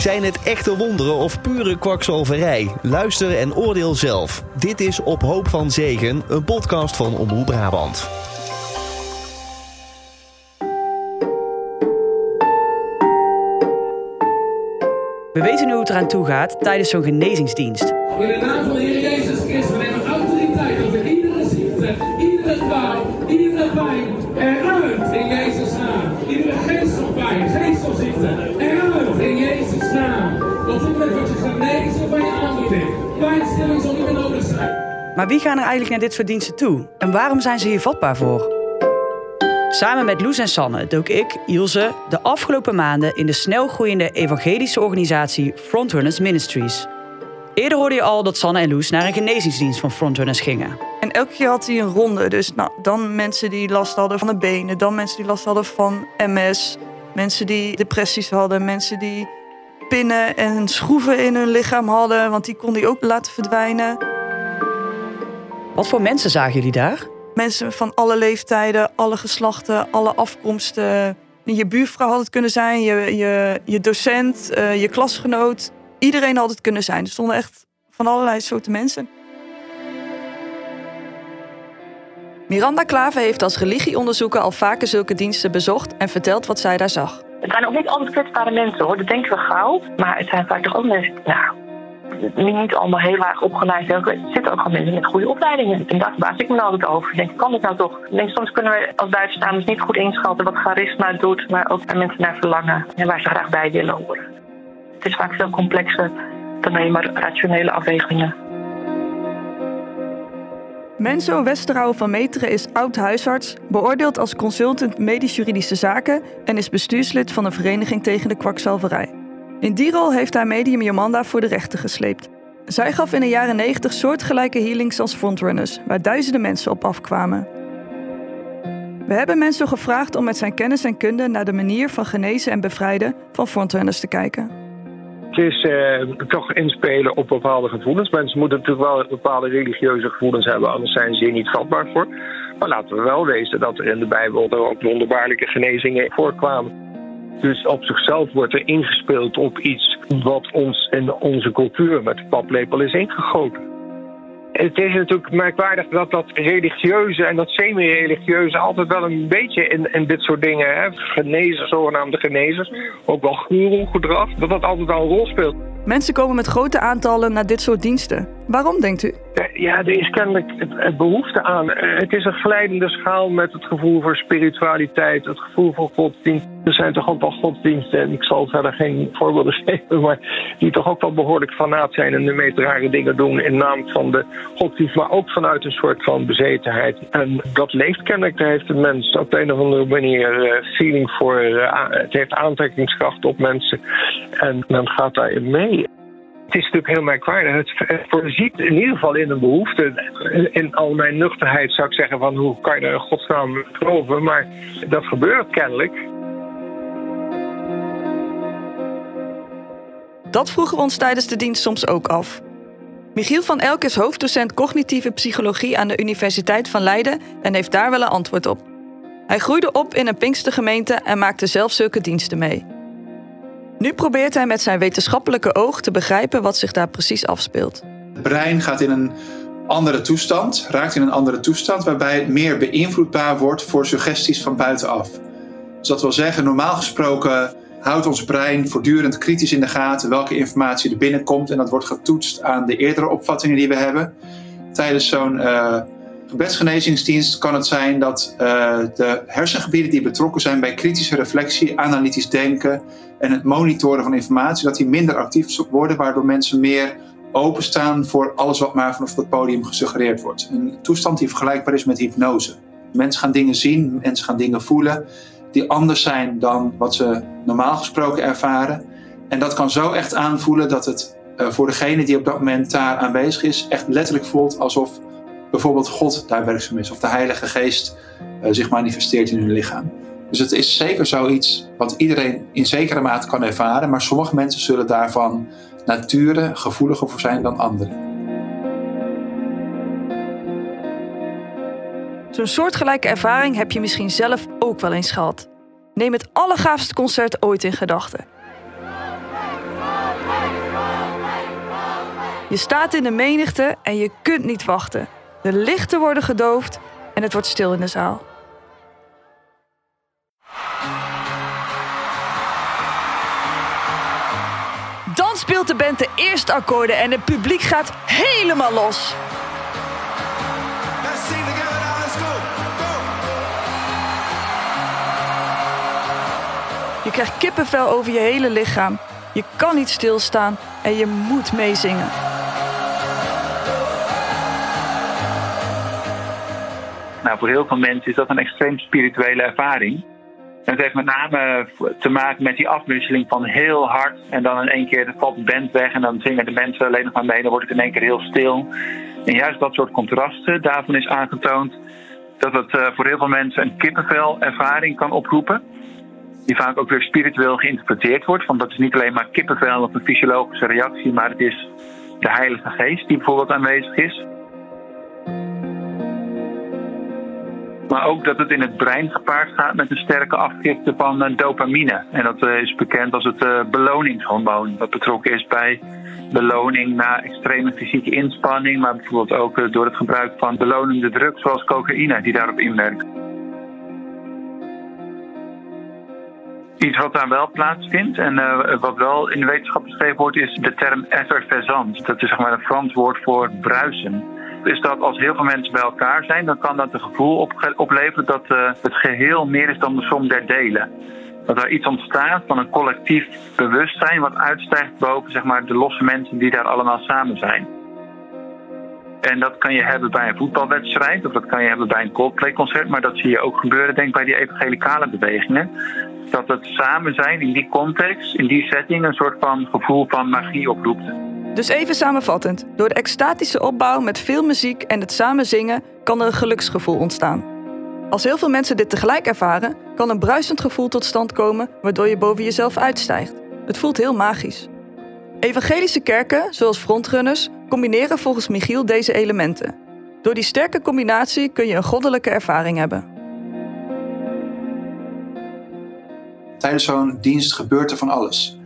Zijn het echte wonderen of pure kwakzalverij? Luister en oordeel zelf. Dit is Op Hoop van Zegen, een podcast van Omroep Brabant. We weten nu hoe het eraan toe gaat tijdens zo'n genezingsdienst. In de naam van de Heer Jezus Christus, we nemen autoriteit over iedere ziekte, iedere kwaal, iedere pijn. Eruit in Jezus' naam. Iedere geestelpijn, geestelziekte. Eruit in Jezus' naam. Op het moment je genezen van je aandoening. Pijnstilling zal niet meer nodig zijn. Maar wie gaan er eigenlijk naar dit soort diensten toe? En waarom zijn ze hier vatbaar voor? Samen met Loes en Sanne dook ik, Ilse, de afgelopen maanden in de snelgroeiende evangelische organisatie Frontrunners Ministries. Eerder hoorde je al dat Sanne en Loes naar een genezingsdienst van Frontrunners gingen. En elke keer had hij een ronde. Dus nou, dan mensen die last hadden van de benen, dan mensen die last hadden van MS, mensen die depressies hadden, mensen die pinnen en schroeven in hun lichaam hadden, want die kon hij ook laten verdwijnen. Wat voor mensen zagen jullie daar? Mensen van alle leeftijden, alle geslachten, alle afkomsten. Je buurvrouw had het kunnen zijn, je, je, je docent, eh, je klasgenoot. Iedereen had het kunnen zijn. Er stonden echt van allerlei soorten mensen. Miranda Klaver heeft als religieonderzoeker al vaker zulke diensten bezocht en vertelt wat zij daar zag. Het zijn ook niet altijd kwetsbare mensen hoor, dat denken we gauw. Maar het zijn vaak toch ook mensen, nou, niet allemaal heel laag opgeleid. Er zitten ook gewoon mensen met goede opleidingen. En daar verbaas ik me altijd over. Ik denk, kan dat nou toch? Soms kunnen we als buitenstaanders niet goed inschatten wat charisma doet, maar ook waar mensen naar verlangen en waar ze graag bij willen horen. Het is vaak veel complexer dan alleen maar rationele afwegingen. Menzo Westerhouw van Meteren is oud-huisarts, beoordeeld als consultant medisch-juridische zaken en is bestuurslid van de Vereniging tegen de Kwakzalverij. In die rol heeft hij medium Jomanda voor de rechter gesleept. Zij gaf in de jaren 90 soortgelijke healings als frontrunners, waar duizenden mensen op afkwamen. We hebben mensen gevraagd om met zijn kennis en kunde naar de manier van genezen en bevrijden van frontrunners te kijken. Het is eh, toch inspelen op bepaalde gevoelens. Mensen moeten natuurlijk wel bepaalde religieuze gevoelens hebben, anders zijn ze hier niet vatbaar voor. Maar laten we wel wezen dat er in de Bijbel ook wonderbaarlijke genezingen voorkwamen. Dus op zichzelf wordt er ingespeeld op iets wat ons in onze cultuur met de paplepel is ingegoten. Het is natuurlijk merkwaardig dat dat religieuze en dat semi-religieuze altijd wel een beetje in, in dit soort dingen, hè, zogenaamde genezers, ook wel guru-gedrag, dat dat altijd wel een rol speelt. Mensen komen met grote aantallen naar dit soort diensten. Waarom denkt u? Ja, er is kennelijk het, behoefte aan. Eh, Het is een glijdende schaal met het gevoel voor spiritualiteit, het gevoel voor godsdienst. Er zijn toch ook wel godsdiensten, en ik zal verder geen voorbeelden geven, maar die toch ook wel behoorlijk fanaat zijn en de meest rare dingen doen in naam van de godsdienst, maar ook vanuit een soort van bezetenheid. En dat leeft kennelijk, daar heeft een mens op de een of andere manier eh, feeling voor, eh, het heeft aantrekkingskracht op mensen en men gaat daarin mee. Het is natuurlijk heel merkwaardig. Het, voorziet in ieder geval in een behoefte. In al mijn nuchterheid zou ik zeggen van hoe kan je er in godsnaam geloven. Maar dat gebeurt kennelijk. Dat vroegen we ons tijdens de dienst soms ook af. Michiel van Elk is hoofddocent cognitieve psychologie aan de Universiteit van Leiden en heeft daar wel een antwoord op. Hij groeide op in een Pinkstergemeente en maakte zelf zulke diensten mee. Nu probeert hij met zijn wetenschappelijke oog te begrijpen wat zich daar precies afspeelt. Het brein gaat in een andere toestand, raakt in een andere toestand, waarbij het meer beïnvloedbaar wordt voor suggesties van buitenaf. Dus dat wil zeggen, normaal gesproken houdt ons brein voortdurend kritisch in de gaten welke informatie er binnenkomt en dat wordt getoetst aan de eerdere opvattingen die we hebben. Tijdens zo'n eh gebedsgenezingsdienst kan het zijn dat eh, de hersengebieden die betrokken zijn bij kritische reflectie, analytisch denken en het monitoren van informatie, dat die minder actief worden, waardoor mensen meer openstaan voor alles wat maar vanaf dat podium gesuggereerd wordt. Een toestand die vergelijkbaar is met hypnose. Mensen gaan dingen zien, mensen gaan dingen voelen die anders zijn dan wat ze normaal gesproken ervaren. En dat kan zo echt aanvoelen dat het eh, voor degene die op dat moment daar aanwezig is, echt letterlijk voelt alsof bijvoorbeeld God daar werkzaam is of de Heilige Geest eh, zich manifesteert in hun lichaam. Dus het is zeker zoiets wat iedereen in zekere mate kan ervaren, maar sommige mensen zullen daarvan nature gevoeliger voor zijn dan anderen. Zo'n soortgelijke ervaring heb je misschien zelf ook wel eens gehad. Neem het allergaafste concert ooit in gedachten. Je staat in de menigte en je kunt niet wachten. De lichten worden gedoofd en het wordt stil in de zaal. Dan speelt de band de eerste akkoorden en het publiek gaat helemaal los. Je krijgt kippenvel over je hele lichaam. Je kan niet stilstaan en je moet meezingen. Nou, voor heel veel mensen is dat een extreem spirituele ervaring. En het heeft met name te maken met die afwisseling van heel hard en dan in één keer valt de band weg en dan zingen de mensen alleen nog maar mee. Dan wordt het in één keer heel stil. En juist dat soort contrasten, daarvan is aangetoond dat het eh, voor heel veel mensen een kippenvel ervaring kan oproepen. Die vaak ook weer spiritueel geïnterpreteerd wordt. Want dat is niet alleen maar kippenvel of een fysiologische reactie, maar het is de Heilige Geest die bijvoorbeeld aanwezig is. Maar ook dat het in het brein gepaard gaat met een sterke afgifte van eh, dopamine. En dat eh, is bekend als het eh, beloningshormoon. Dat betrokken is bij beloning na extreme fysieke inspanning. Maar bijvoorbeeld ook door het gebruik van belonende drugs zoals cocaïne die daarop inwerkt. Iets wat daar wel plaatsvindt en wat wel in de wetenschap beschreven wordt, is de term effervescent. Dat is zeg maar een Frans woord voor bruisen. Is dat als heel veel mensen bij elkaar zijn, dan kan dat een gevoel opge- opleveren dat eh, het geheel meer is dan de som der delen. Dat er iets ontstaat van een collectief bewustzijn wat uitstijgt boven zeg maar, de losse mensen die daar allemaal samen zijn. En dat kan je hebben bij een voetbalwedstrijd of dat kan je hebben bij een Coldplay-concert, maar dat zie je ook gebeuren denk ik bij die evangelicale bewegingen. Dat het samen zijn in die context, in die setting, een soort van gevoel van magie oproept. Dus even samenvattend. Door de extatische opbouw met veel muziek en het samen zingen kan er een geluksgevoel ontstaan. Als heel veel mensen dit tegelijk ervaren, kan een bruisend gevoel tot stand komen waardoor je boven jezelf uitstijgt. Het voelt heel magisch. Evangelische kerken, zoals frontrunners, combineren volgens Michiel deze elementen. Door die sterke combinatie kun je een goddelijke ervaring hebben. Tijdens zo'n dienst gebeurt er van alles.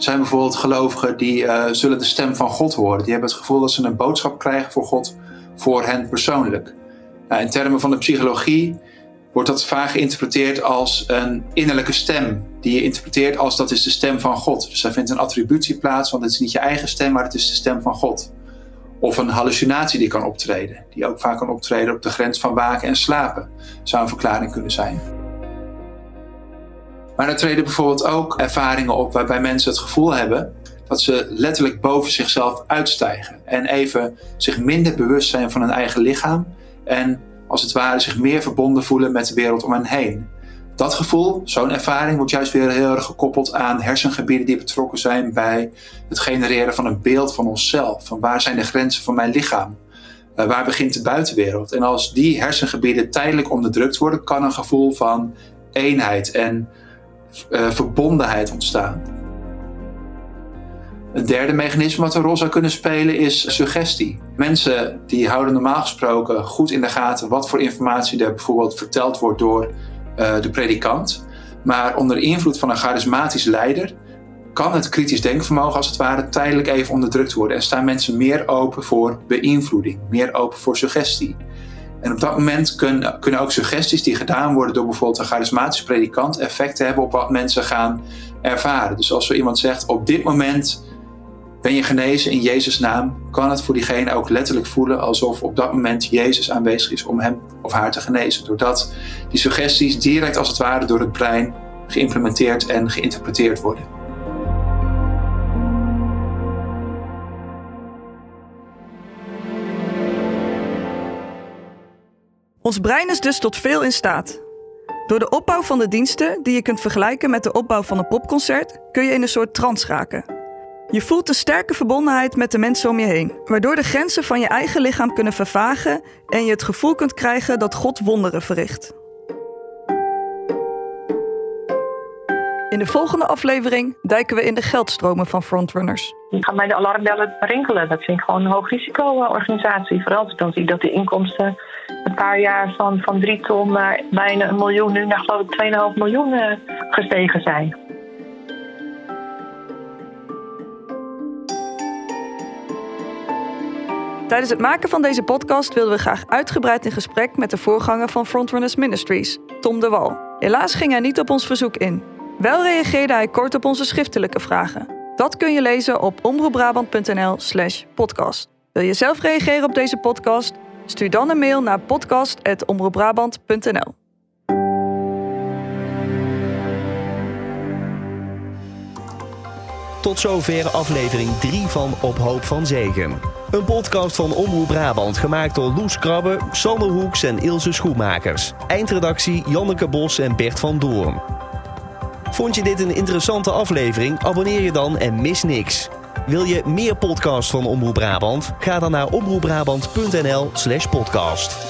Zijn bijvoorbeeld gelovigen die eh, zullen de stem van God horen. Die hebben het gevoel dat ze een boodschap krijgen voor God, voor hen persoonlijk. Nou, in termen van de psychologie wordt dat vaak geïnterpreteerd als een innerlijke stem. Die je interpreteert als dat is de stem van God. Dus daar vindt een attributie plaats, want het is niet je eigen stem, maar het is de stem van God. Of een hallucinatie die kan optreden. Die ook vaak kan optreden op de grens van waken en slapen. Zou een verklaring kunnen zijn. Maar er treden bijvoorbeeld ook ervaringen op waarbij mensen het gevoel hebben dat ze letterlijk boven zichzelf uitstijgen. En even zich minder bewust zijn van hun eigen lichaam. En als het ware zich meer verbonden voelen met de wereld om hen heen. Dat gevoel, zo'n ervaring, wordt juist weer heel erg gekoppeld aan hersengebieden die betrokken zijn bij het genereren van een beeld van onszelf. Van waar zijn de grenzen van mijn lichaam? Uh, waar begint de buitenwereld? En als die hersengebieden tijdelijk onderdrukt worden, kan een gevoel van eenheid en uh, verbondenheid ontstaan. Een derde mechanisme wat een rol zou kunnen spelen is suggestie. Mensen die houden normaal gesproken goed in de gaten wat voor informatie er bijvoorbeeld verteld wordt door uh, de predikant. Maar onder invloed van een charismatisch leider kan het kritisch denkvermogen als het ware tijdelijk even onderdrukt worden. En staan mensen meer open voor beïnvloeding, meer open voor suggestie. En op dat moment kun, kunnen ook suggesties die gedaan worden door bijvoorbeeld een charismatisch predikant effecten hebben op wat mensen gaan ervaren. Dus als zo iemand zegt, op dit moment ben je genezen in Jezus' naam, kan het voor diegene ook letterlijk voelen alsof op dat moment Jezus aanwezig is om hem of haar te genezen. Doordat die suggesties direct als het ware door het brein geïmplementeerd en geïnterpreteerd worden. Ons brein is dus tot veel in staat. Door de opbouw van de diensten, die je kunt vergelijken met de opbouw van een popconcert, kun je in een soort trance raken. Je voelt een sterke verbondenheid met de mensen om je heen, waardoor de grenzen van je eigen lichaam kunnen vervagen en je het gevoel kunt krijgen dat God wonderen verricht. In de volgende aflevering duiken we in de geldstromen van frontrunners. Dan gaan mij de alarmbellen rinkelen. Dat vind ik gewoon een hoog risico-organisatie. Vooral als ik dan zie dat de inkomsten een paar jaar van, van 3 ton naar bijna een miljoen, nu naar geloof ik 2,5 miljoen uh, gestegen zijn. Tijdens het maken van deze podcast wilden we graag uitgebreid in gesprek met de voorganger van Frontrunners Ministries, Tom de Wal. Helaas ging hij niet op ons verzoek in. Wel reageerde hij kort op onze schriftelijke vragen. Dat kun je lezen op omroepbrabant.nl/slash podcast. Wil je zelf reageren op deze podcast? Stuur dan een mail naar podcast.omroepbrabant.nl. Tot zover aflevering 3 van Op Hoop van Zegen. Een podcast van Omroep Brabant gemaakt door Loes Krabbe, Sander Hoeks en Ilse Schoenmakers. Eindredactie Janneke Bos en Bert van Doorn. Vond je dit een interessante aflevering? Abonneer je dan en mis niks. Wil je meer podcasts van Omroep Brabant? Ga dan naar omroepbrabant.nl slash podcast.